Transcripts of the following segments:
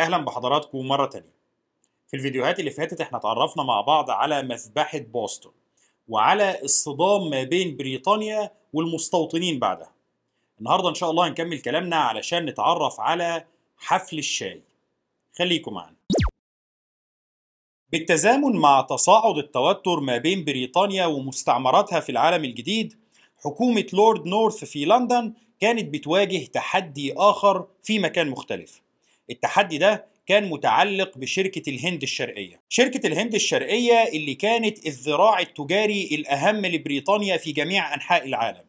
أهلا بحضراتكم مرة تانية. في الفيديوهات اللي فاتت إحنا اتعرفنا مع بعض على مذبحة بوسطن وعلى الصدام ما بين بريطانيا والمستوطنين بعدها. النهاردة إن شاء الله هنكمل كلامنا علشان نتعرف على حفل الشاي. خليكم معنا بالتزامن مع تصاعد التوتر ما بين بريطانيا ومستعمراتها في العالم الجديد حكومة لورد نورث في لندن كانت بتواجه تحدي آخر في مكان مختلف. التحدي ده كان متعلق بشركة الهند الشرقية. شركة الهند الشرقية اللي كانت الذراع التجاري الأهم لبريطانيا في جميع أنحاء العالم.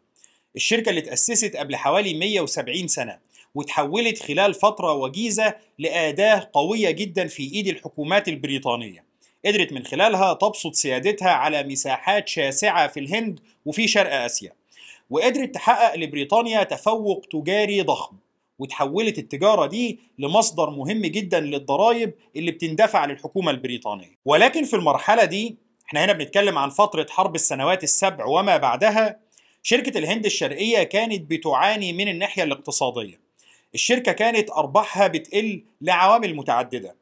الشركة اللي تأسست قبل حوالي 170 سنة وتحولت خلال فترة وجيزة لأداة قوية جدا في إيد الحكومات البريطانية. قدرت من خلالها تبسط سيادتها على مساحات شاسعة في الهند وفي شرق آسيا. وقدرت تحقق لبريطانيا تفوق تجاري ضخم. وتحولت التجارة دي لمصدر مهم جدا للضرائب اللي بتندفع للحكومة البريطانية. ولكن في المرحلة دي إحنا هنا بنتكلم عن فترة حرب السنوات السبع وما بعدها شركة الهند الشرقية كانت بتعاني من الناحية الاقتصادية. الشركة كانت أرباحها بتقل لعوامل متعددة.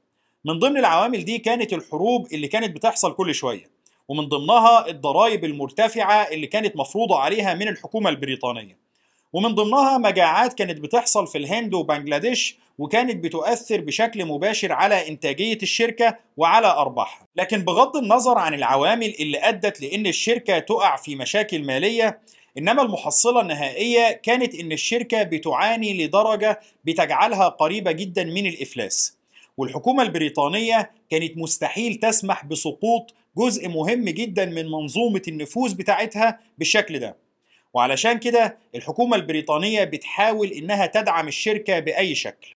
من ضمن العوامل دي كانت الحروب اللي كانت بتحصل كل شوية ومن ضمنها الضرائب المرتفعة اللي كانت مفروضة عليها من الحكومة البريطانية. ومن ضمنها مجاعات كانت بتحصل في الهند وبنجلاديش وكانت بتؤثر بشكل مباشر على إنتاجية الشركة وعلى أرباحها. لكن بغض النظر عن العوامل اللي أدت لأن الشركة تقع في مشاكل مالية إنما المحصلة النهائية كانت إن الشركة بتعاني لدرجة بتجعلها قريبة جدا من الإفلاس. والحكومة البريطانية كانت مستحيل تسمح بسقوط جزء مهم جدا من منظومة النفوذ بتاعتها بالشكل ده. وعلشان كده الحكومة البريطانية بتحاول إنها تدعم الشركة بأي شكل.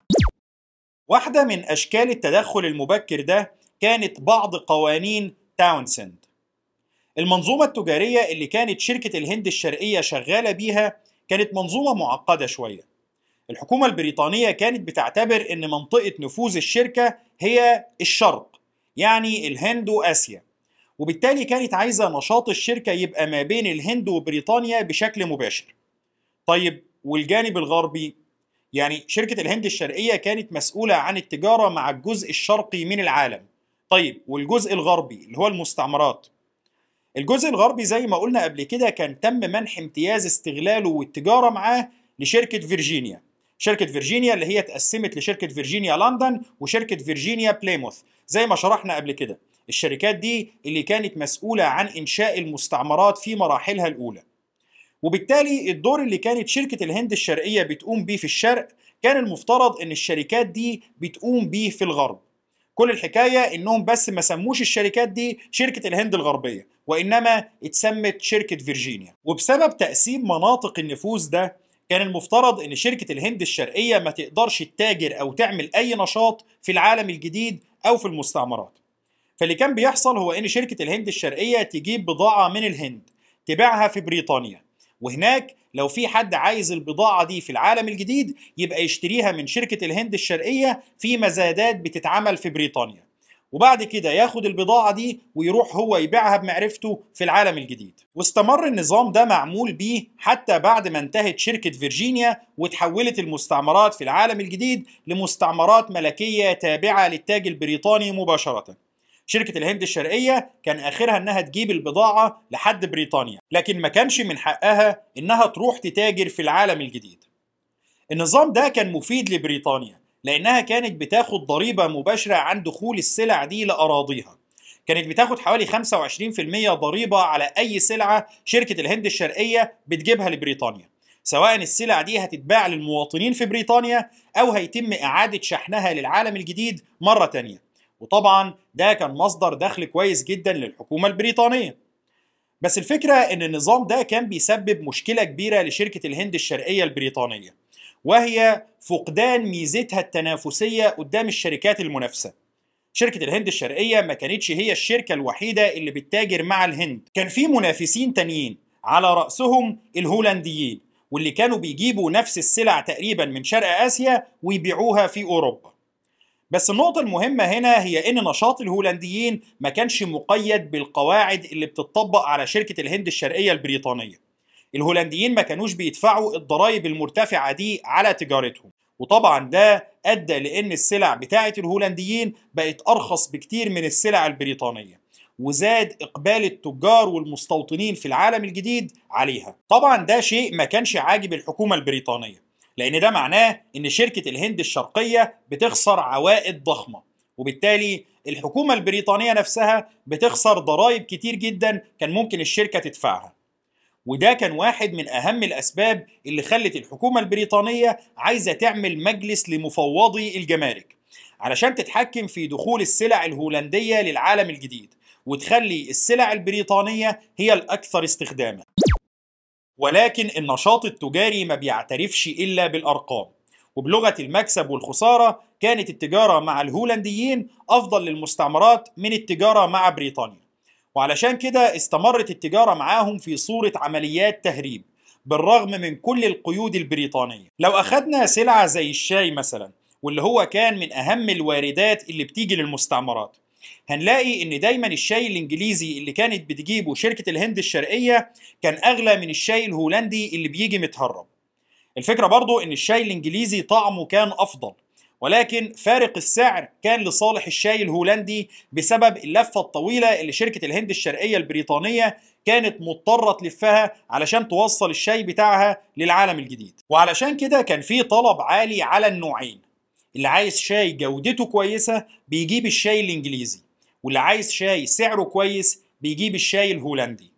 واحدة من أشكال التدخل المبكر ده كانت بعض قوانين تاونسند المنظومة التجارية اللي كانت شركة الهند الشرقية شغالة بيها كانت منظومة معقدة شوية. الحكومة البريطانية كانت بتعتبر إن منطقة نفوذ الشركة هي الشرق يعني الهند وآسيا. وبالتالي كانت عايزة نشاط الشركة يبقى ما بين الهند وبريطانيا بشكل مباشر. طيب والجانب الغربي؟ يعني شركة الهند الشرقية كانت مسؤولة عن التجارة مع الجزء الشرقي من العالم. طيب والجزء الغربي اللي هو المستعمرات؟ الجزء الغربي زي ما قلنا قبل كده كان تم منح امتياز استغلاله والتجارة معاه لشركة فيرجينيا. شركة فيرجينيا اللي هي اتقسمت لشركة فيرجينيا لندن وشركة فيرجينيا بليموث زي ما شرحنا قبل كده. الشركات دي اللي كانت مسؤولة عن إنشاء المستعمرات في مراحلها الأولى. وبالتالي الدور اللي كانت شركة الهند الشرقية بتقوم بيه في الشرق كان المفترض إن الشركات دي بتقوم بيه في الغرب. كل الحكاية إنهم بس ما سموش الشركات دي شركة الهند الغربية وإنما اتسمت شركة فيرجينيا. وبسبب تقسيم مناطق النفوذ ده كان المفترض إن شركة الهند الشرقية ما تقدرش تتاجر أو تعمل أي نشاط في العالم الجديد أو في المستعمرات. فاللي كان بيحصل هو إن شركة الهند الشرقية تجيب بضاعة من الهند تبيعها في بريطانيا. وهناك لو في حد عايز البضاعة دي في العالم الجديد يبقى يشتريها من شركة الهند الشرقية في مزادات بتتعمل في بريطانيا. وبعد كده ياخد البضاعة دي ويروح هو يبيعها بمعرفته في العالم الجديد. واستمر النظام ده معمول بيه حتى بعد ما انتهت شركة فيرجينيا وتحولت المستعمرات في العالم الجديد لمستعمرات ملكية تابعة للتاج البريطاني مباشرة. شركة الهند الشرقية كان آخرها إنها تجيب البضاعة لحد بريطانيا لكن ما كانش من حقها إنها تروح تتاجر في العالم الجديد. النظام ده كان مفيد لبريطانيا لأنها كانت بتاخد ضريبة مباشرة عن دخول السلع دي لأراضيها. كانت بتاخد حوالي 25% ضريبة على أي سلعة شركة الهند الشرقية بتجيبها لبريطانيا. سواء السلع دي هتتباع للمواطنين في بريطانيا أو هيتم إعادة شحنها للعالم الجديد مرة تانية. وطبعا ده كان مصدر دخل كويس جدا للحكومة البريطانية. بس الفكرة إن النظام ده كان بيسبب مشكلة كبيرة لشركة الهند الشرقية البريطانية وهي فقدان ميزتها التنافسية قدام الشركات المنافسة. شركة الهند الشرقية ما كانتش هي الشركة الوحيدة اللي بتتاجر مع الهند. كان في منافسين تانيين على رأسهم الهولنديين واللي كانوا بيجيبوا نفس السلع تقريبا من شرق آسيا ويبيعوها في أوروبا. بس النقطة المهمة هنا هي إن نشاط الهولنديين ما كانش مقيد بالقواعد اللي بتطبق على شركة الهند الشرقية البريطانية. الهولنديين ما كانوش بيدفعوا الضرائب المرتفعة دي على تجارتهم، وطبعا ده أدى لإن السلع بتاعة الهولنديين بقت أرخص بكتير من السلع البريطانية وزاد إقبال التجار والمستوطنين في العالم الجديد عليها. طبعا ده شيء ما كانش عاجب الحكومة البريطانية. لأن ده معناه ان شركة الهند الشرقية بتخسر عوائد ضخمة وبالتالي الحكومة البريطانية نفسها بتخسر ضرائب كتير جدا كان ممكن الشركة تدفعها. وده كان واحد من أهم الأسباب اللي خلت الحكومة البريطانية عايزة تعمل مجلس لمفوضي الجمارك علشان تتحكم في دخول السلع الهولندية للعالم الجديد وتخلي السلع البريطانية هي الأكثر استخداما. ولكن النشاط التجاري ما بيعترفش إلا بالأرقام. وبلغة المكسب والخسارة كانت التجارة مع الهولنديين أفضل للمستعمرات من التجارة مع بريطانيا. وعلشان كده استمرت التجارة معاهم في صورة عمليات تهريب بالرغم من كل القيود البريطانية. لو أخذنا سلعة زي الشاي مثلا واللي هو كان من أهم الواردات اللي بتيجي للمستعمرات هنلاقي إن دايما الشاي الإنجليزي اللي كانت بتجيبه شركة الهند الشرقية كان أغلى من الشاي الهولندي اللي بيجي متهرب. الفكرة برضو إن الشاي الإنجليزي طعمه كان أفضل ولكن فارق السعر كان لصالح الشاي الهولندي بسبب اللفة الطويلة اللي شركة الهند الشرقية البريطانية كانت مضطرة تلفها علشان توصل الشاي بتاعها للعالم الجديد. وعلشان كده كان في طلب عالي على النوعين اللي عايز شاي جودته كويسة بيجيب الشاي الإنجليزي. واللي عايز شاي سعره كويس بيجيب الشاي الهولندي.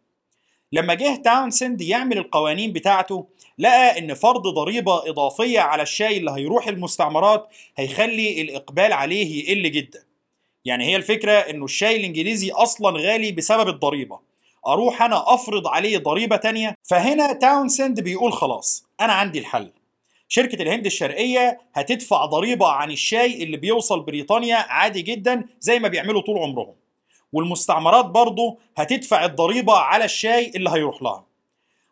لما جه تاونسند يعمل القوانين بتاعته لقى إن فرض ضريبة إضافية على الشاي اللي هيروح المستعمرات هيخلي الإقبال عليه يقل جدا. يعني هي الفكرة إنه الشاي الإنجليزي أصلا غالي بسبب الضريبة. أروح أنا أفرض عليه ضريبة تانية فهنا تاونسند بيقول خلاص أنا عندي الحل. شركة الهند الشرقية هتدفع ضريبة عن الشاي اللي بيوصل بريطانيا عادي جدا زي ما بيعملوا طول عمرهم. والمستعمرات برضه هتدفع الضريبة على الشاي اللي هيروح لها.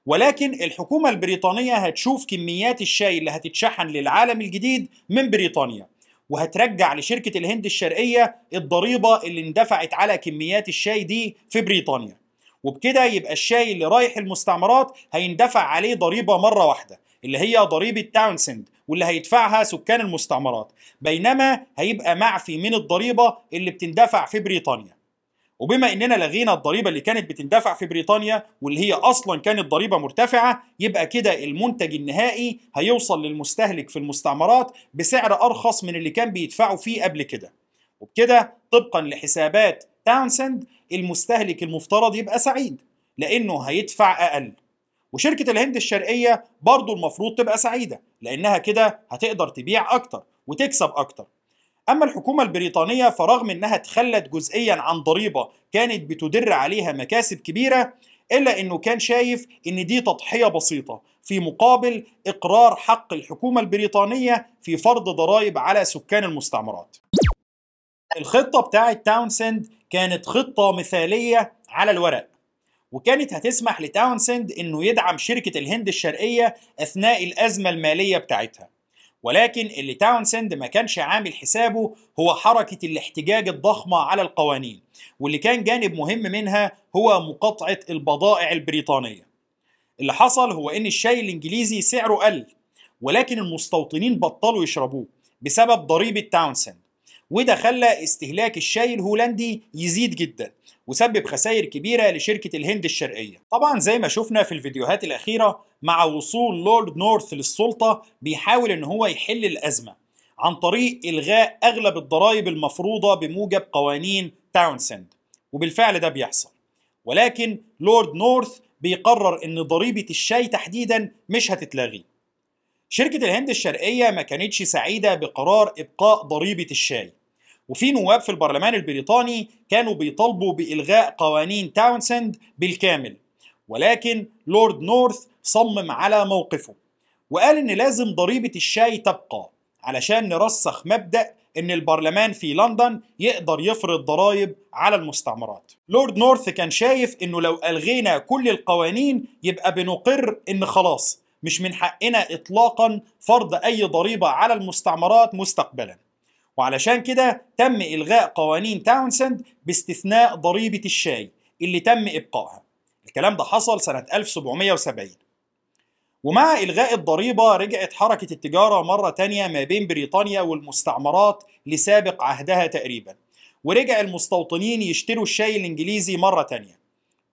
ولكن الحكومة البريطانية هتشوف كميات الشاي اللي هتتشحن للعالم الجديد من بريطانيا وهترجع لشركة الهند الشرقية الضريبة اللي اندفعت على كميات الشاي دي في بريطانيا. وبكده يبقى الشاي اللي رايح المستعمرات هيندفع عليه ضريبة مرة واحدة. اللي هي ضريبة تاونسند واللي هيدفعها سكان المستعمرات. بينما هيبقى معفي من الضريبة اللي بتندفع في بريطانيا. وبما إننا لغينا الضريبة اللي كانت بتندفع في بريطانيا واللي هي أصلا كانت ضريبة مرتفعة يبقى كده المنتج النهائي هيوصل للمستهلك في المستعمرات بسعر أرخص من اللي كان بيدفعه فيه قبل كده. وبكده طبقا لحسابات تاونسند المستهلك المفترض يبقى سعيد لأنه هيدفع أقل. وشركة الهند الشرقية برضو المفروض تبقى سعيدة لأنها كده هتقدر تبيع أكتر وتكسب أكتر أما الحكومة البريطانية فرغم إنها تخلت جزئيا عن ضريبة كانت بتدر عليها مكاسب كبيرة إلا إنه كان شايف إن دي تضحية بسيطة في مقابل إقرار حق الحكومة البريطانية في فرض ضرائب على سكان المستعمرات. الخطة بتاعه تاونسند كانت خطة مثالية على الورق وكانت هتسمح لتاونسند إنه يدعم شركة الهند الشرقية أثناء الأزمة المالية بتاعتها. ولكن اللي تاونسند ما كانش عامل حسابه هو حركة الاحتجاج الضخمة على القوانين واللي كان جانب مهم منها هو مقاطعة البضائع البريطانية اللي حصل هو إن الشاي الإنجليزي سعره قل ولكن المستوطنين بطلوا يشربوه بسبب ضريبة تاونسند وده خلى استهلاك الشاي الهولندي يزيد جدا وسبب خسائر كبيرة لشركة الهند الشرقية. طبعا زي ما شفنا في الفيديوهات الأخيرة مع وصول لورد نورث للسلطة بيحاول إن هو يحل الأزمة عن طريق إلغاء أغلب الضرائب المفروضة بموجب قوانين تاونسند وبالفعل ده بيحصل. ولكن لورد نورث بيقرر إن ضريبة الشاي تحديدا مش هتتلغي. شركة الهند الشرقية ما كانتش سعيدة بقرار إبقاء ضريبة الشاي. وفي نواب في البرلمان البريطاني كانوا بيطالبوا بإلغاء قوانين تاونسند بالكامل ولكن لورد نورث صمم على موقفه وقال إن لازم ضريبة الشاي تبقى علشان نرسخ مبدأ إن البرلمان في لندن يقدر يفرض ضرائب على المستعمرات. لورد نورث كان شايف إنه لو ألغينا كل القوانين يبقى بنقر إن خلاص مش من حقنا إطلاقا فرض أي ضريبة على المستعمرات مستقبلا. وعلشان كده تم إلغاء قوانين تاونسند باستثناء ضريبة الشاي اللي تم إبقائها. الكلام ده حصل سنة 1770 ومع إلغاء الضريبة رجعت حركة التجارة مرة تانية ما بين بريطانيا والمستعمرات لسابق عهدها تقريبا. ورجع المستوطنين يشتروا الشاي الإنجليزي مرة تانية.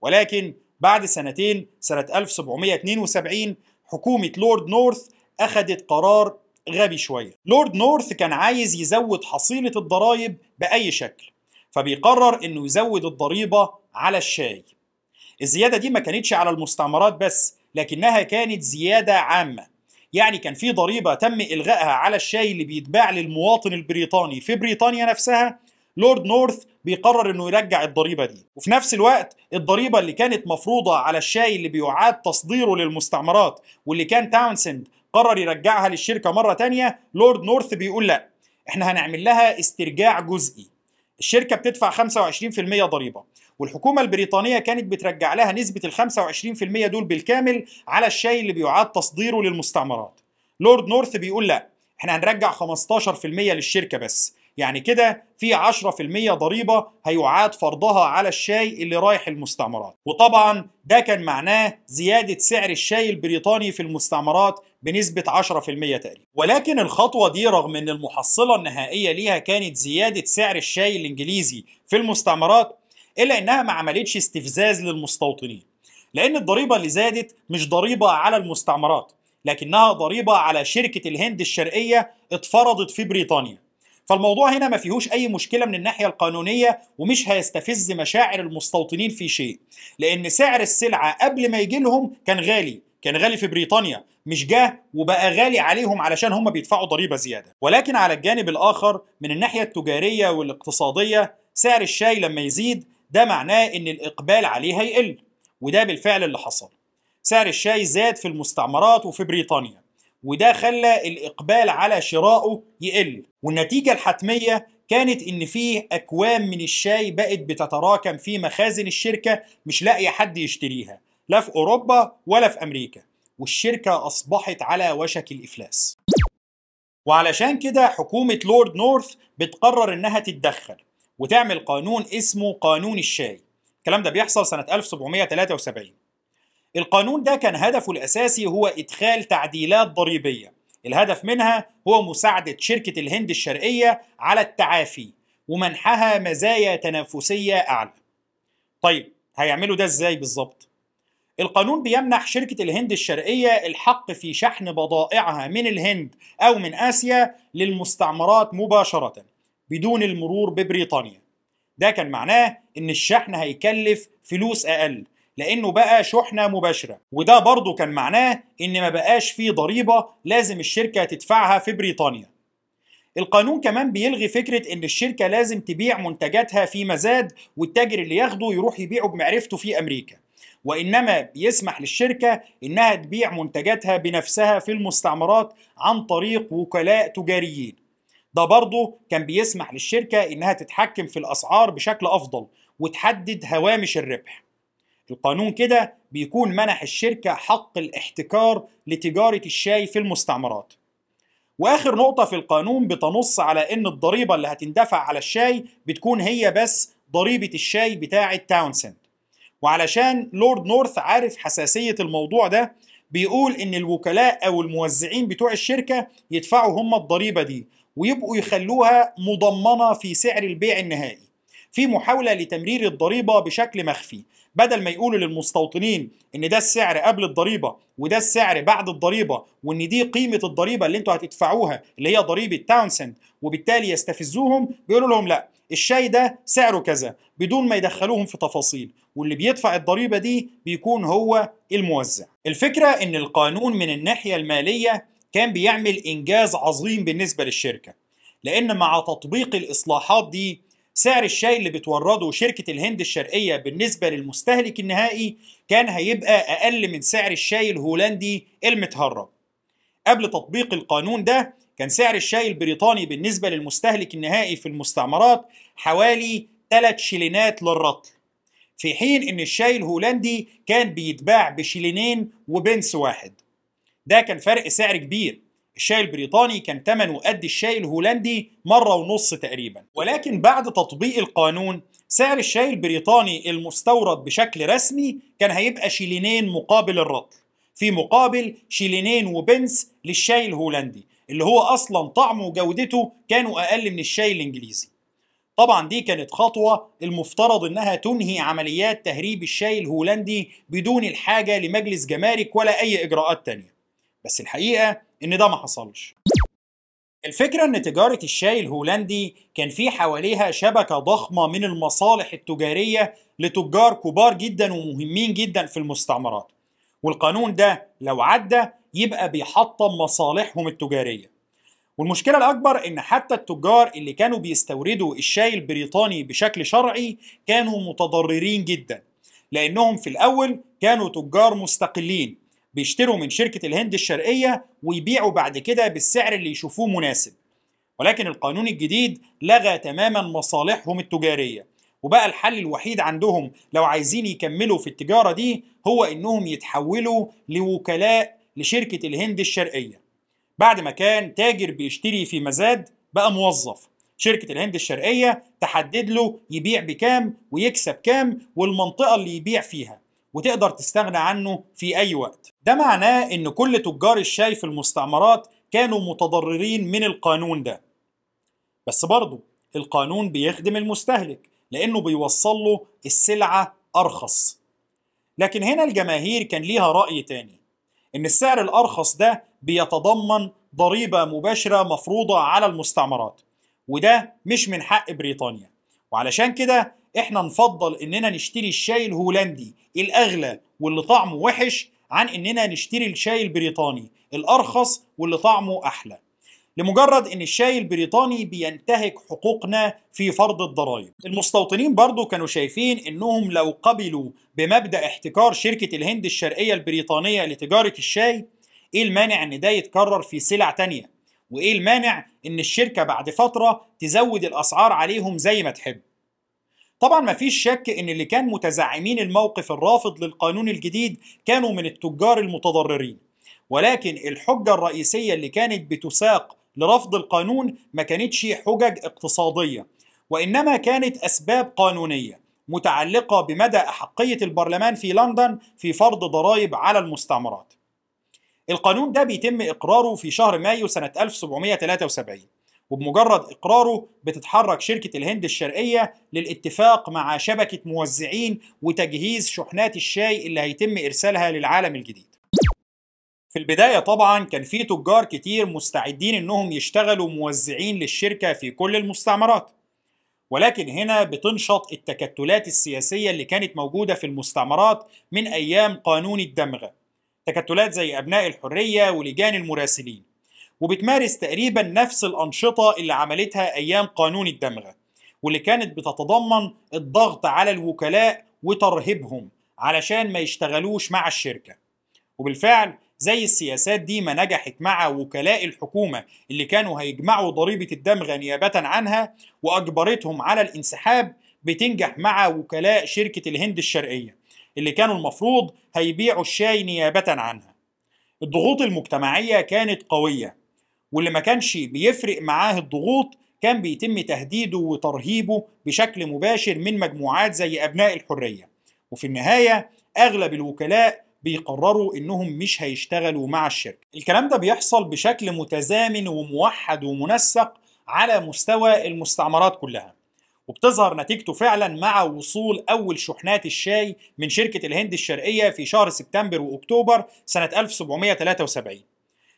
ولكن بعد سنتين سنة 1772 حكومة لورد نورث أخذت قرار غبي شوية. لورد نورث كان عايز يزود حصيلة الضرائب بأي شكل فبيقرر إنه يزود الضريبة على الشاي. الزيادة دي ما كانتش على المستعمرات بس لكنها كانت زيادة عامة. يعني كان في ضريبة تم إلغائها على الشاي اللي بيتباع للمواطن البريطاني في بريطانيا نفسها. لورد نورث بيقرر إنه يرجع الضريبة دي. وفي نفس الوقت الضريبة اللي كانت مفروضة على الشاي اللي بيعاد تصديره للمستعمرات واللي كان تاونسند قرر يرجعها للشركة مرة تانية لورد نورث بيقول لا إحنا هنعمل لها استرجاع جزئي. الشركة بتدفع 25% ضريبة والحكومة البريطانية كانت بترجع لها نسبة ال 25% دول بالكامل على الشاي اللي بيعاد تصديره للمستعمرات. لورد نورث بيقول لا إحنا هنرجع 15% للشركة بس. يعني كده في 10% ضريبة هيعاد فرضها على الشاي اللي رايح المستعمرات. وطبعا ده كان معناه زيادة سعر الشاي البريطاني في المستعمرات بنسبة 10% تقريبا. ولكن الخطوة دي رغم إن المحصلة النهائية ليها كانت زيادة سعر الشاي الإنجليزي في المستعمرات إلا إنها ما عملتش استفزاز للمستوطنين. لأن الضريبة اللي زادت مش ضريبة على المستعمرات لكنها ضريبة على شركة الهند الشرقية اتفرضت في بريطانيا. فالموضوع هنا ما فيهوش أي مشكلة من الناحية القانونية ومش هيستفز مشاعر المستوطنين في شيء. لأن سعر السلعة قبل ما يجي لهم كان غالي. كان غالي في بريطانيا مش جه وبقى غالي عليهم علشان هم بيدفعوا ضريبة زيادة. ولكن على الجانب الآخر من الناحية التجارية والاقتصادية سعر الشاي لما يزيد ده معناه إن الإقبال عليه هيقل وده بالفعل اللي حصل. سعر الشاي زاد في المستعمرات وفي بريطانيا وده خلى الإقبال على شرائه يقل. والنتيجة الحتمية كانت إن فيه أكوام من الشاي بقت بتتراكم في مخازن الشركة مش لاقية حد يشتريها. لا في أوروبا ولا في أمريكا والشركة أصبحت على وشك الإفلاس. وعلشان كده حكومة لورد نورث بتقرر إنها تتدخل وتعمل قانون اسمه قانون الشاي. الكلام ده بيحصل سنة 1773 القانون ده كان هدفه الأساسي هو إدخال تعديلات ضريبية. الهدف منها هو مساعدة شركة الهند الشرقية على التعافي ومنحها مزايا تنافسية أعلى. طيب هيعملوا ده إزاي بالظبط؟ القانون بيمنح شركة الهند الشرقية الحق في شحن بضائعها من الهند أو من آسيا للمستعمرات مباشرة بدون المرور ببريطانيا. ده كان معناه إن الشحن هيكلف فلوس أقل لأنه بقى شحنة مباشرة. وده برضه كان معناه إن ما بقاش فيه ضريبة لازم الشركة تدفعها في بريطانيا. القانون كمان بيلغي فكرة إن الشركة لازم تبيع منتجاتها في مزاد والتاجر اللي ياخده يروح يبيعه بمعرفته في أمريكا. وإنما بيسمح للشركة إنها تبيع منتجاتها بنفسها في المستعمرات عن طريق وكلاء تجاريين. ده برضه كان بيسمح للشركة إنها تتحكم في الأسعار بشكل أفضل وتحدد هوامش الربح. القانون كده بيكون منح الشركة حق الاحتكار لتجارة الشاي في المستعمرات. وآخر نقطة في القانون بتنص على إن الضريبة اللي هتندفع على الشاي بتكون هي بس ضريبة الشاي بتاعة تاونسند وعلشان لورد نورث عارف حساسية الموضوع ده بيقول إن الوكلاء أو الموزعين بتوع الشركة يدفعوا هم الضريبة دي ويبقوا يخلوها مضمنة في سعر البيع النهائي في محاولة لتمرير الضريبة بشكل مخفي بدل ما يقولوا للمستوطنين إن ده السعر قبل الضريبة وده السعر بعد الضريبة وإن دي قيمة الضريبة اللي أنتوا هتدفعوها اللي هي ضريبة تاونسند وبالتالي يستفزوهم بيقولوا لهم لأ الشاي ده سعره كذا بدون ما يدخلوهم في تفاصيل. واللي بيدفع الضريبة دي بيكون هو الموزع. الفكرة إن القانون من الناحية المالية كان بيعمل إنجاز عظيم بالنسبة للشركة لأن مع تطبيق الإصلاحات دي سعر الشاي اللي بتورده شركة الهند الشرقية بالنسبة للمستهلك النهائي كان هيبقى أقل من سعر الشاي الهولندي المتهرب. قبل تطبيق القانون ده كان سعر الشاي البريطاني بالنسبة للمستهلك النهائي في المستعمرات حوالي 3 شيلينات للرطل. في حين إن الشاي الهولندي كان بيتباع بشيلينين وبنس واحد. ده كان فرق سعر كبير. الشاي البريطاني كان ثمنه قد الشاي الهولندي مرة ونص تقريبا. ولكن بعد تطبيق القانون سعر الشاي البريطاني المستورد بشكل رسمي كان هيبقى شيلينين مقابل الرطل في مقابل شيلينين وبنس للشاي الهولندي اللي هو أصلا طعمه وجودته كانوا أقل من الشاي الإنجليزي. طبعا دي كانت خطوة المفترض إنها تنهي عمليات تهريب الشاي الهولندي بدون الحاجة لمجلس جمارك ولا أي إجراءات تانية. بس الحقيقة إن ده ما حصلش. الفكرة إن تجارة الشاي الهولندي كان في حواليها شبكة ضخمة من المصالح التجارية لتجار كبار جدا ومهمين جدا في المستعمرات. والقانون ده لو عدى يبقى بيحطم مصالحهم التجارية. والمشكلة الأكبر إن حتى التجار اللي كانوا بيستوردوا الشاي البريطاني بشكل شرعي كانوا متضررين جدا لأنهم في الأول كانوا تجار مستقلين بيشتروا من شركة الهند الشرقية ويبيعوا بعد كده بالسعر اللي يشوفوه مناسب. ولكن القانون الجديد لغى تماما مصالحهم التجارية. وبقى الحل الوحيد عندهم لو عايزين يكملوا في التجارة دي هو إنهم يتحولوا لوكلاء لشركة الهند الشرقية. بعد ما كان تاجر بيشتري في مزاد بقى موظف. شركة الهند الشرقية تحدد له يبيع بكام ويكسب كام والمنطقة اللي يبيع فيها وتقدر تستغنى عنه في أي وقت. ده معناه إن كل تجار الشاي في المستعمرات كانوا متضررين من القانون ده. بس برضه القانون بيخدم المستهلك لأنه بيوصل له السلعة أرخص. لكن هنا الجماهير كان ليها رأي تاني. إن السعر الأرخص ده بيتضمن ضريبة مباشرة مفروضة على المستعمرات. وده مش من حق بريطانيا. وعلشان كده إحنا نفضل إننا نشتري الشاي الهولندي الأغلى واللي طعمه وحش عن إننا نشتري الشاي البريطاني الأرخص واللي طعمه أحلى. لمجرد إن الشاي البريطاني بينتهك حقوقنا في فرض الضرائب. المستوطنين برضو كانوا شايفين إنهم لو قبلوا بمبدأ احتكار شركة الهند الشرقية البريطانية لتجارة الشاي إيه المانع إن ده يتكرر في سلع تانية؟ وإيه المانع إن الشركة بعد فترة تزود الأسعار عليهم زي ما تحب؟ طبعا ما فيش شك إن اللي كان متزعمين الموقف الرافض للقانون الجديد كانوا من التجار المتضررين. ولكن الحجة الرئيسية اللي كانت بتساق لرفض القانون ما كانتش حجج اقتصادية وإنما كانت أسباب قانونية متعلقة بمدى أحقية البرلمان في لندن في فرض ضرائب على المستعمرات. القانون ده بيتم إقراره في شهر مايو سنة 1773 وبمجرد إقراره بتتحرك شركة الهند الشرقية للاتفاق مع شبكة موزعين وتجهيز شحنات الشاي اللي هيتم إرسالها للعالم الجديد. في البداية طبعا كان في تجار كتير مستعدين إنهم يشتغلوا موزعين للشركة في كل المستعمرات. ولكن هنا بتنشط التكتلات السياسية اللي كانت موجودة في المستعمرات من أيام قانون الدمغة تكتلات زي أبناء الحرية ولجان المراسلين. وبتمارس تقريبا نفس الأنشطة اللي عملتها أيام قانون الدمغة واللي كانت بتتضمن الضغط على الوكلاء وترهيبهم علشان ما يشتغلوش مع الشركة. وبالفعل زي السياسات دي ما نجحت مع وكلاء الحكومة اللي كانوا هيجمعوا ضريبة الدمغة نيابة عنها وأجبرتهم على الانسحاب بتنجح مع وكلاء شركة الهند الشرقية اللي كانوا المفروض هيبيعوا الشاي نيابة عنها. الضغوط المجتمعية كانت قوية واللي ما كانش بيفرق معاه الضغوط كان بيتم تهديده وترهيبه بشكل مباشر من مجموعات زي أبناء الحرية. وفي النهاية أغلب الوكلاء بيقرروا إنهم مش هيشتغلوا مع الشركة. الكلام ده بيحصل بشكل متزامن وموحد ومنسق على مستوى المستعمرات كلها وبتظهر نتيجته فعلا مع وصول أول شحنات الشاي من شركة الهند الشرقية في شهر سبتمبر وأكتوبر سنة 1773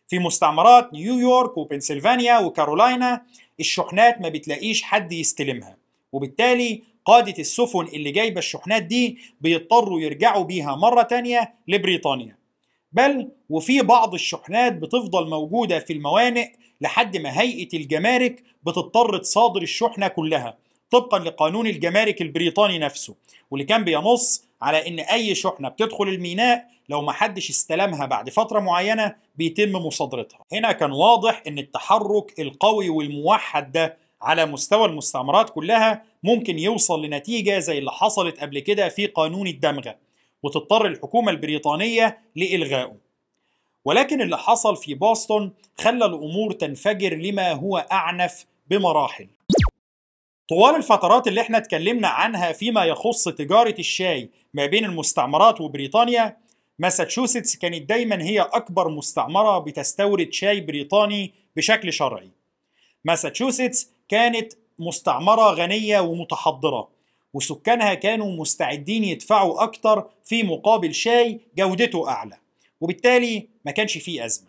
في مستعمرات نيويورك وبنسلفانيا وكارولاينا الشحنات ما بتلاقيش حد يستلمها وبالتالي قادة السفن اللي جايبة الشحنات دي بيضطروا يرجعوا بيها مرة تانية لبريطانيا. بل وفي بعض الشحنات بتفضل موجودة في الموانئ لحد ما هيئة الجمارك بتضطر تصادر الشحنة كلها طبقا لقانون الجمارك البريطاني نفسه واللي كان بينص على إن أي شحنة بتدخل الميناء لو ما حدش استلمها بعد فترة معينة بيتم مصادرتها. هنا كان واضح إن التحرك القوي والموحد ده على مستوى المستعمرات كلها ممكن يوصل لنتيجة زي اللي حصلت قبل كده في قانون الدمغة وتضطر الحكومة البريطانية لإلغائه. ولكن اللي حصل في بوسطن خلى الأمور تنفجر لما هو أعنف بمراحل. طوال الفترات اللي إحنا اتكلمنا عنها فيما يخص تجارة الشاي ما بين المستعمرات وبريطانيا ماساتشوستس كانت دايما هي أكبر مستعمرة بتستورد شاي بريطاني بشكل شرعي. ماساتشوستس كانت مستعمرة غنية ومتحضرة وسكانها كانوا مستعدين يدفعوا أكتر في مقابل شاي جودته أعلى وبالتالي ما كانش فيه أزمة.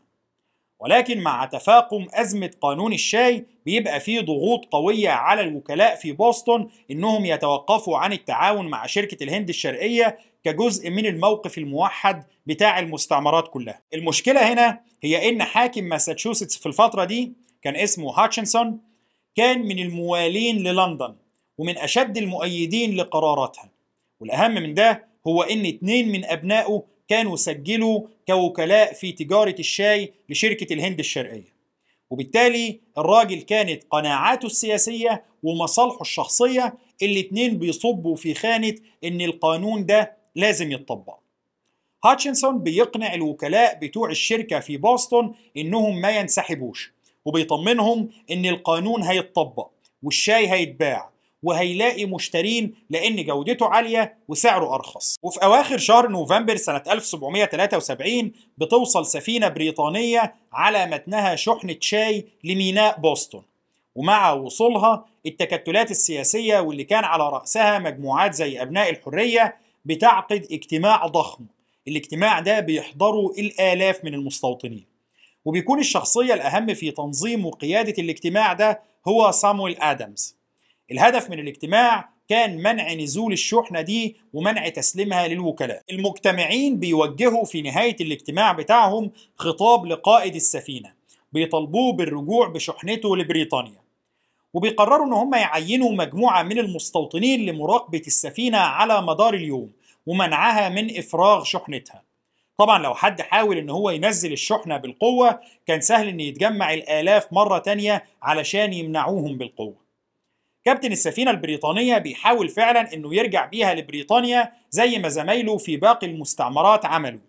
ولكن مع تفاقم أزمة قانون الشاي بيبقى فيه ضغوط قوية على الوكلاء في بوسطن إنهم يتوقفوا عن التعاون مع شركة الهند الشرقية كجزء من الموقف الموحد بتاع المستعمرات كلها. المشكلة هنا هي إن حاكم ماساتشوستس في الفترة دي كان اسمه هاتشنسون كان من الموالين للندن ومن أشد المؤيدين لقراراتها. والأهم من ده هو إن اتنين من أبنائه كانوا سجلوا كوكلاء في تجارة الشاي لشركة الهند الشرقية. وبالتالي الراجل كانت قناعاته السياسية ومصالحه الشخصية الاتنين بيصبوا في خانة إن القانون ده لازم يتطبق. هاتشنسون بيقنع الوكلاء بتوع الشركة في بوسطن إنهم ما ينسحبوش. وبيطمنهم إن القانون هيتطبق والشاي هيتباع وهيلاقي مشترين لأن جودته عالية وسعره أرخص. وفي أواخر شهر نوفمبر سنة 1773 بتوصل سفينة بريطانية على متنها شحنة شاي لميناء بوسطن. ومع وصولها التكتلات السياسية واللي كان على رأسها مجموعات زي أبناء الحرية بتعقد اجتماع ضخم. الاجتماع ده بيحضره الآلاف من المستوطنين. وبيكون الشخصية الأهم في تنظيم وقيادة الاجتماع ده هو سامويل آدمز. الهدف من الاجتماع كان منع نزول الشحنة دي ومنع تسليمها للوكلاء. المجتمعين بيوجهوا في نهاية الاجتماع بتاعهم خطاب لقائد السفينة بيطالبوه بالرجوع بشحنته لبريطانيا. وبيقرروا إن هم يعينوا مجموعة من المستوطنين لمراقبة السفينة على مدار اليوم ومنعها من إفراغ شحنتها. طبعا لو حد حاول إن هو ينزل الشحنة بالقوة كان سهل إن يتجمع الآلاف مرة تانية علشان يمنعوهم بالقوة. كابتن السفينة البريطانية بيحاول فعلا إنه يرجع بيها لبريطانيا زي ما زمايله في باقي المستعمرات عملوا.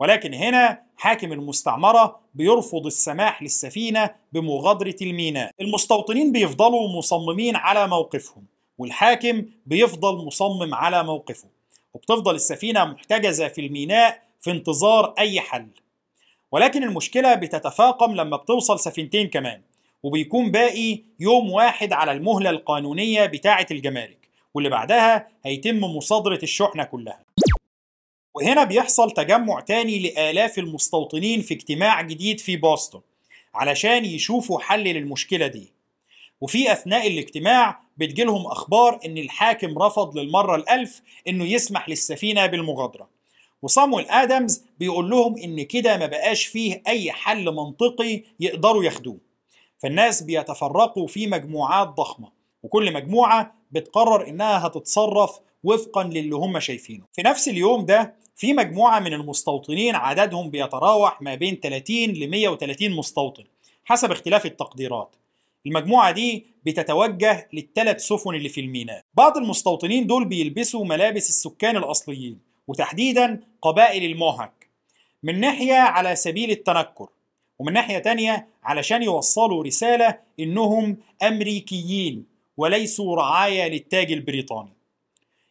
ولكن هنا حاكم المستعمرة بيرفض السماح للسفينة بمغادرة الميناء. المستوطنين بيفضلوا مصممين على موقفهم والحاكم بيفضل مصمم على موقفه. وبتفضل السفينة محتجزة في الميناء في انتظار أي حل. ولكن المشكلة بتتفاقم لما بتوصل سفينتين كمان وبيكون باقي يوم واحد على المهلة القانونية بتاعة الجمارك واللي بعدها هيتم مصادرة الشحنة كلها. وهنا بيحصل تجمع تاني لآلاف المستوطنين في اجتماع جديد في بوسطن علشان يشوفوا حل للمشكلة دي. وفي أثناء الاجتماع بتجيلهم أخبار إن الحاكم رفض للمرة الألف إنه يسمح للسفينة بالمغادرة. وصامويل آدمز بيقول لهم إن كده ما بقاش فيه أي حل منطقي يقدروا ياخدوه. فالناس بيتفرقوا في مجموعات ضخمة وكل مجموعة بتقرر إنها هتتصرف وفقا للي هم شايفينه. في نفس اليوم ده في مجموعة من المستوطنين عددهم بيتراوح ما بين 30 ل 130 مستوطن حسب اختلاف التقديرات. المجموعة دي بتتوجه للثلاث سفن اللي في الميناء. بعض المستوطنين دول بيلبسوا ملابس السكان الأصليين وتحديدا قبائل الموهك من ناحية على سبيل التنكر ومن ناحية تانية علشان يوصلوا رسالة إنهم أمريكيين وليسوا رعاية للتاج البريطاني.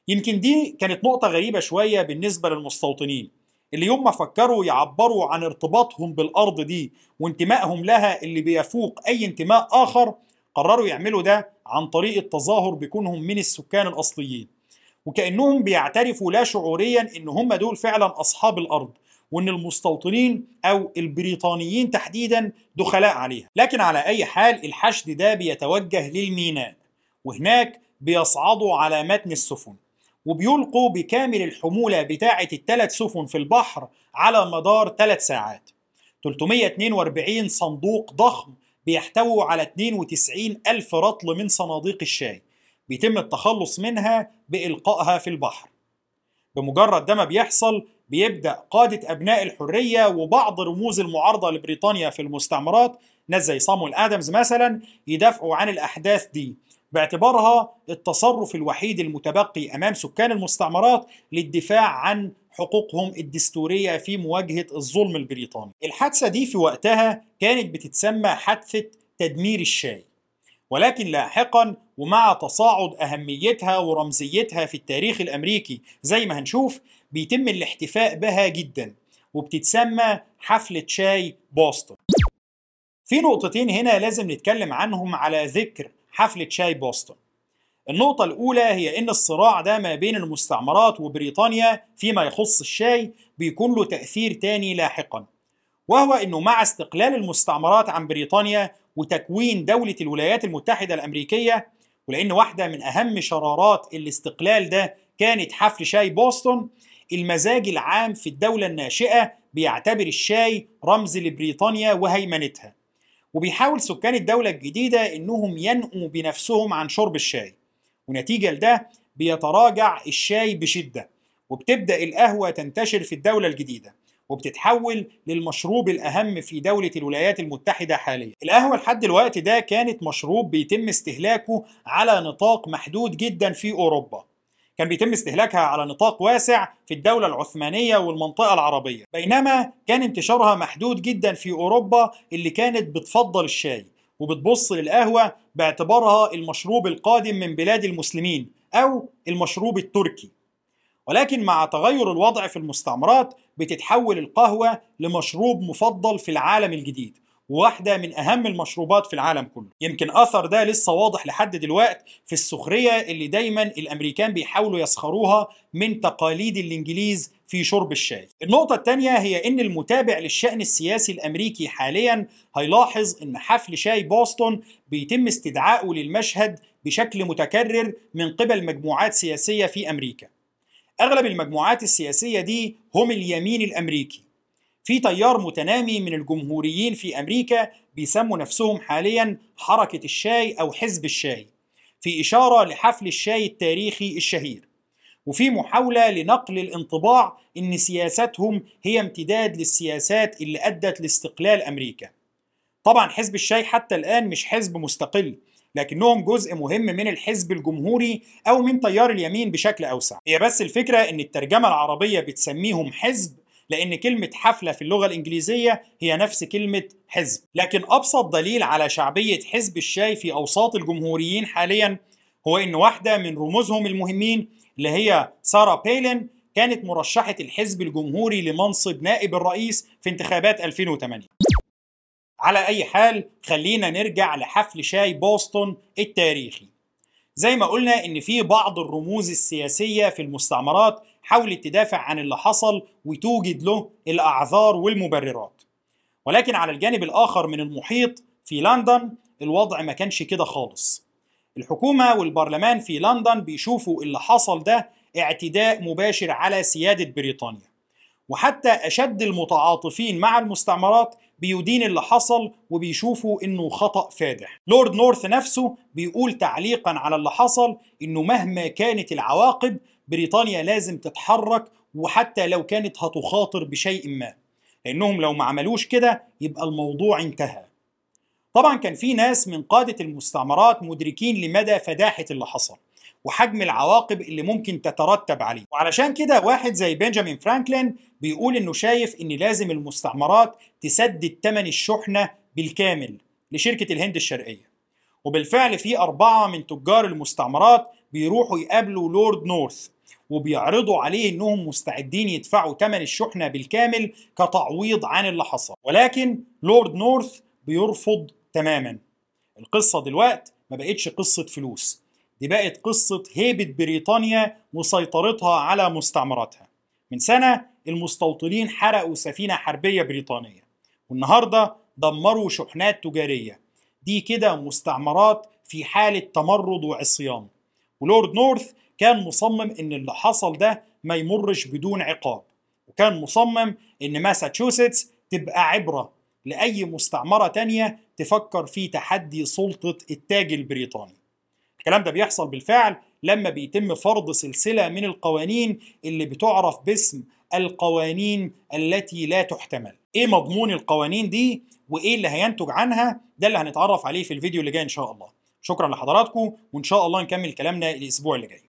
يمكن دي كانت نقطة غريبة شوية بالنسبة للمستوطنين اللي يوم ما فكروا يعبروا عن ارتباطهم بالأرض دي وانتمائهم لها اللي بيفوق أي انتماء آخر قرروا يعملوا ده عن طريق التظاهر بكونهم من السكان الأصليين. وكأنهم بيعترفوا لا شعوريا إن هم دول فعلا أصحاب الأرض وإن المستوطنين أو البريطانيين تحديدا دخلاء عليها. لكن على أي حال الحشد ده بيتوجه للميناء وهناك بيصعدوا على متن السفن وبيلقوا بكامل الحمولة بتاعة الثلاث سفن في البحر على مدار ثلاث ساعات. 342 صندوق ضخم بيحتووا على 92 ألف رطل من صناديق الشاي. بيتم التخلص منها بإلقائها في البحر بمجرد ده ما بيحصل بيبدأ قادة أبناء الحرية وبعض رموز المعارضة لبريطانيا في المستعمرات ناس زي صامويل آدمز مثلا يدافعوا عن الأحداث دي باعتبارها التصرف الوحيد المتبقي أمام سكان المستعمرات للدفاع عن حقوقهم الدستورية في مواجهة الظلم البريطاني. الحادثة دي في وقتها كانت بتتسمى حادثة تدمير الشاي. ولكن لاحقا ومع تصاعد أهميتها ورمزيتها في التاريخ الأمريكي زي ما هنشوف بيتم الاحتفاء بها جدا وبتتسمى حفلة شاي بوسطن. في نقطتين هنا لازم نتكلم عنهم على ذكر حفلة شاي بوسطن. النقطة الأولى هي إن الصراع ده ما بين المستعمرات وبريطانيا فيما يخص الشاي بيكون له تأثير تاني لاحقا وهو إنه مع استقلال المستعمرات عن بريطانيا وتكوين دولة الولايات المتحدة الأمريكية ولأن واحدة من أهم شرارات الاستقلال ده كانت حفل شاي بوسطن المزاج العام في الدولة الناشئة بيعتبر الشاي رمز لبريطانيا وهيمنتها. وبيحاول سكان الدولة الجديدة إنهم ينقوا بنفسهم عن شرب الشاي. ونتيجة لده بيتراجع الشاي بشدة وبتبدأ القهوة تنتشر في الدولة الجديدة. وبتتحول للمشروب الأهم في دولة الولايات المتحدة حاليا. القهوة لحد دلوقتي ده كانت مشروب بيتم استهلاكه على نطاق محدود جدا في أوروبا. كان بيتم استهلاكها على نطاق واسع في الدولة العثمانية والمنطقة العربية. بينما كان انتشارها محدود جدا في أوروبا اللي كانت بتفضل الشاي وبتبص للقهوة باعتبارها المشروب القادم من بلاد المسلمين أو المشروب التركي. ولكن مع تغير الوضع في المستعمرات بتتحول القهوة لمشروب مفضل في العالم الجديد وواحدة من أهم المشروبات في العالم كله. يمكن أثر ده لسه واضح لحد دلوقت في السخرية اللي دايما الأمريكان بيحاولوا يسخروها من تقاليد الإنجليز في شرب الشاي. النقطة الثانية هي إن المتابع للشأن السياسي الأمريكي حاليا هيلاحظ إن حفل شاي بوسطن بيتم استدعائه للمشهد بشكل متكرر من قبل مجموعات سياسية في أمريكا. أغلب المجموعات السياسية دي هم اليمين الأمريكي. في تيار متنامي من الجمهوريين في أمريكا بيسموا نفسهم حاليا حركة الشاي أو حزب الشاي في إشارة لحفل الشاي التاريخي الشهير. وفي محاولة لنقل الانطباع إن سياساتهم هي امتداد للسياسات اللي أدت لاستقلال أمريكا. طبعا حزب الشاي حتى الآن مش حزب مستقل لكنهم جزء مهم من الحزب الجمهوري أو من تيار اليمين بشكل أوسع. هي بس الفكرة إن الترجمة العربية بتسميهم حزب لأن كلمة حفلة في اللغة الإنجليزية هي نفس كلمة حزب. لكن أبسط دليل على شعبية حزب الشاي في أوساط الجمهوريين حاليا هو إن واحدة من رموزهم المهمين اللي هي سارة بيلين كانت مرشحة الحزب الجمهوري لمنصب نائب الرئيس في انتخابات 2008 على أي حال خلينا نرجع لحفل شاي بوسطن التاريخي. زي ما قلنا إن في بعض الرموز السياسية في المستعمرات حاولت تدافع عن اللي حصل وتوجد له الأعذار والمبررات. ولكن على الجانب الآخر من المحيط في لندن الوضع ما كانش كده خالص. الحكومة والبرلمان في لندن بيشوفوا اللي حصل ده اعتداء مباشر على سيادة بريطانيا. وحتى أشد المتعاطفين مع المستعمرات بيدين اللي حصل وبيشوفوا إنه خطأ فادح. لورد نورث نفسه بيقول تعليقا على اللي حصل إنه مهما كانت العواقب بريطانيا لازم تتحرك وحتى لو كانت هتخاطر بشيء ما. لأنهم لو ما عملوش كده يبقى الموضوع انتهى. طبعا كان في ناس من قادة المستعمرات مدركين لمدى فداحة اللي حصل. وحجم العواقب اللي ممكن تترتب عليه. وعلشان كده واحد زي بنجامين فرانكلين بيقول إنه شايف إن لازم المستعمرات تسدد ثمن الشحنة بالكامل لشركة الهند الشرقية. وبالفعل في أربعة من تجار المستعمرات بيروحوا يقابلوا لورد نورث وبيعرضوا عليه إنهم مستعدين يدفعوا ثمن الشحنة بالكامل كتعويض عن اللي حصل. ولكن لورد نورث بيرفض تماما. القصة دلوقت ما بقتش قصة فلوس. دي بقت قصة هيبة بريطانيا وسيطرتها على مستعمراتها. من سنة المستوطنين حرقوا سفينة حربية بريطانية والنهاردة دمروا شحنات تجارية. دي كده مستعمرات في حالة تمرد وعصيان. ولورد نورث كان مصمم إن اللي حصل ده ما يمرش بدون عقاب وكان مصمم إن ماساتشوستس تبقى عبرة لأي مستعمرة تانية تفكر في تحدي سلطة التاج البريطاني. الكلام ده بيحصل بالفعل لما بيتم فرض سلسلة من القوانين اللي بتعرف باسم القوانين التي لا تحتمل. إيه مضمون القوانين دي وإيه اللي هينتج عنها؟ ده اللي هنتعرف عليه في الفيديو اللي جاي إن شاء الله. شكرا لحضراتكم وإن شاء الله نكمل كلامنا الأسبوع اللي جاي.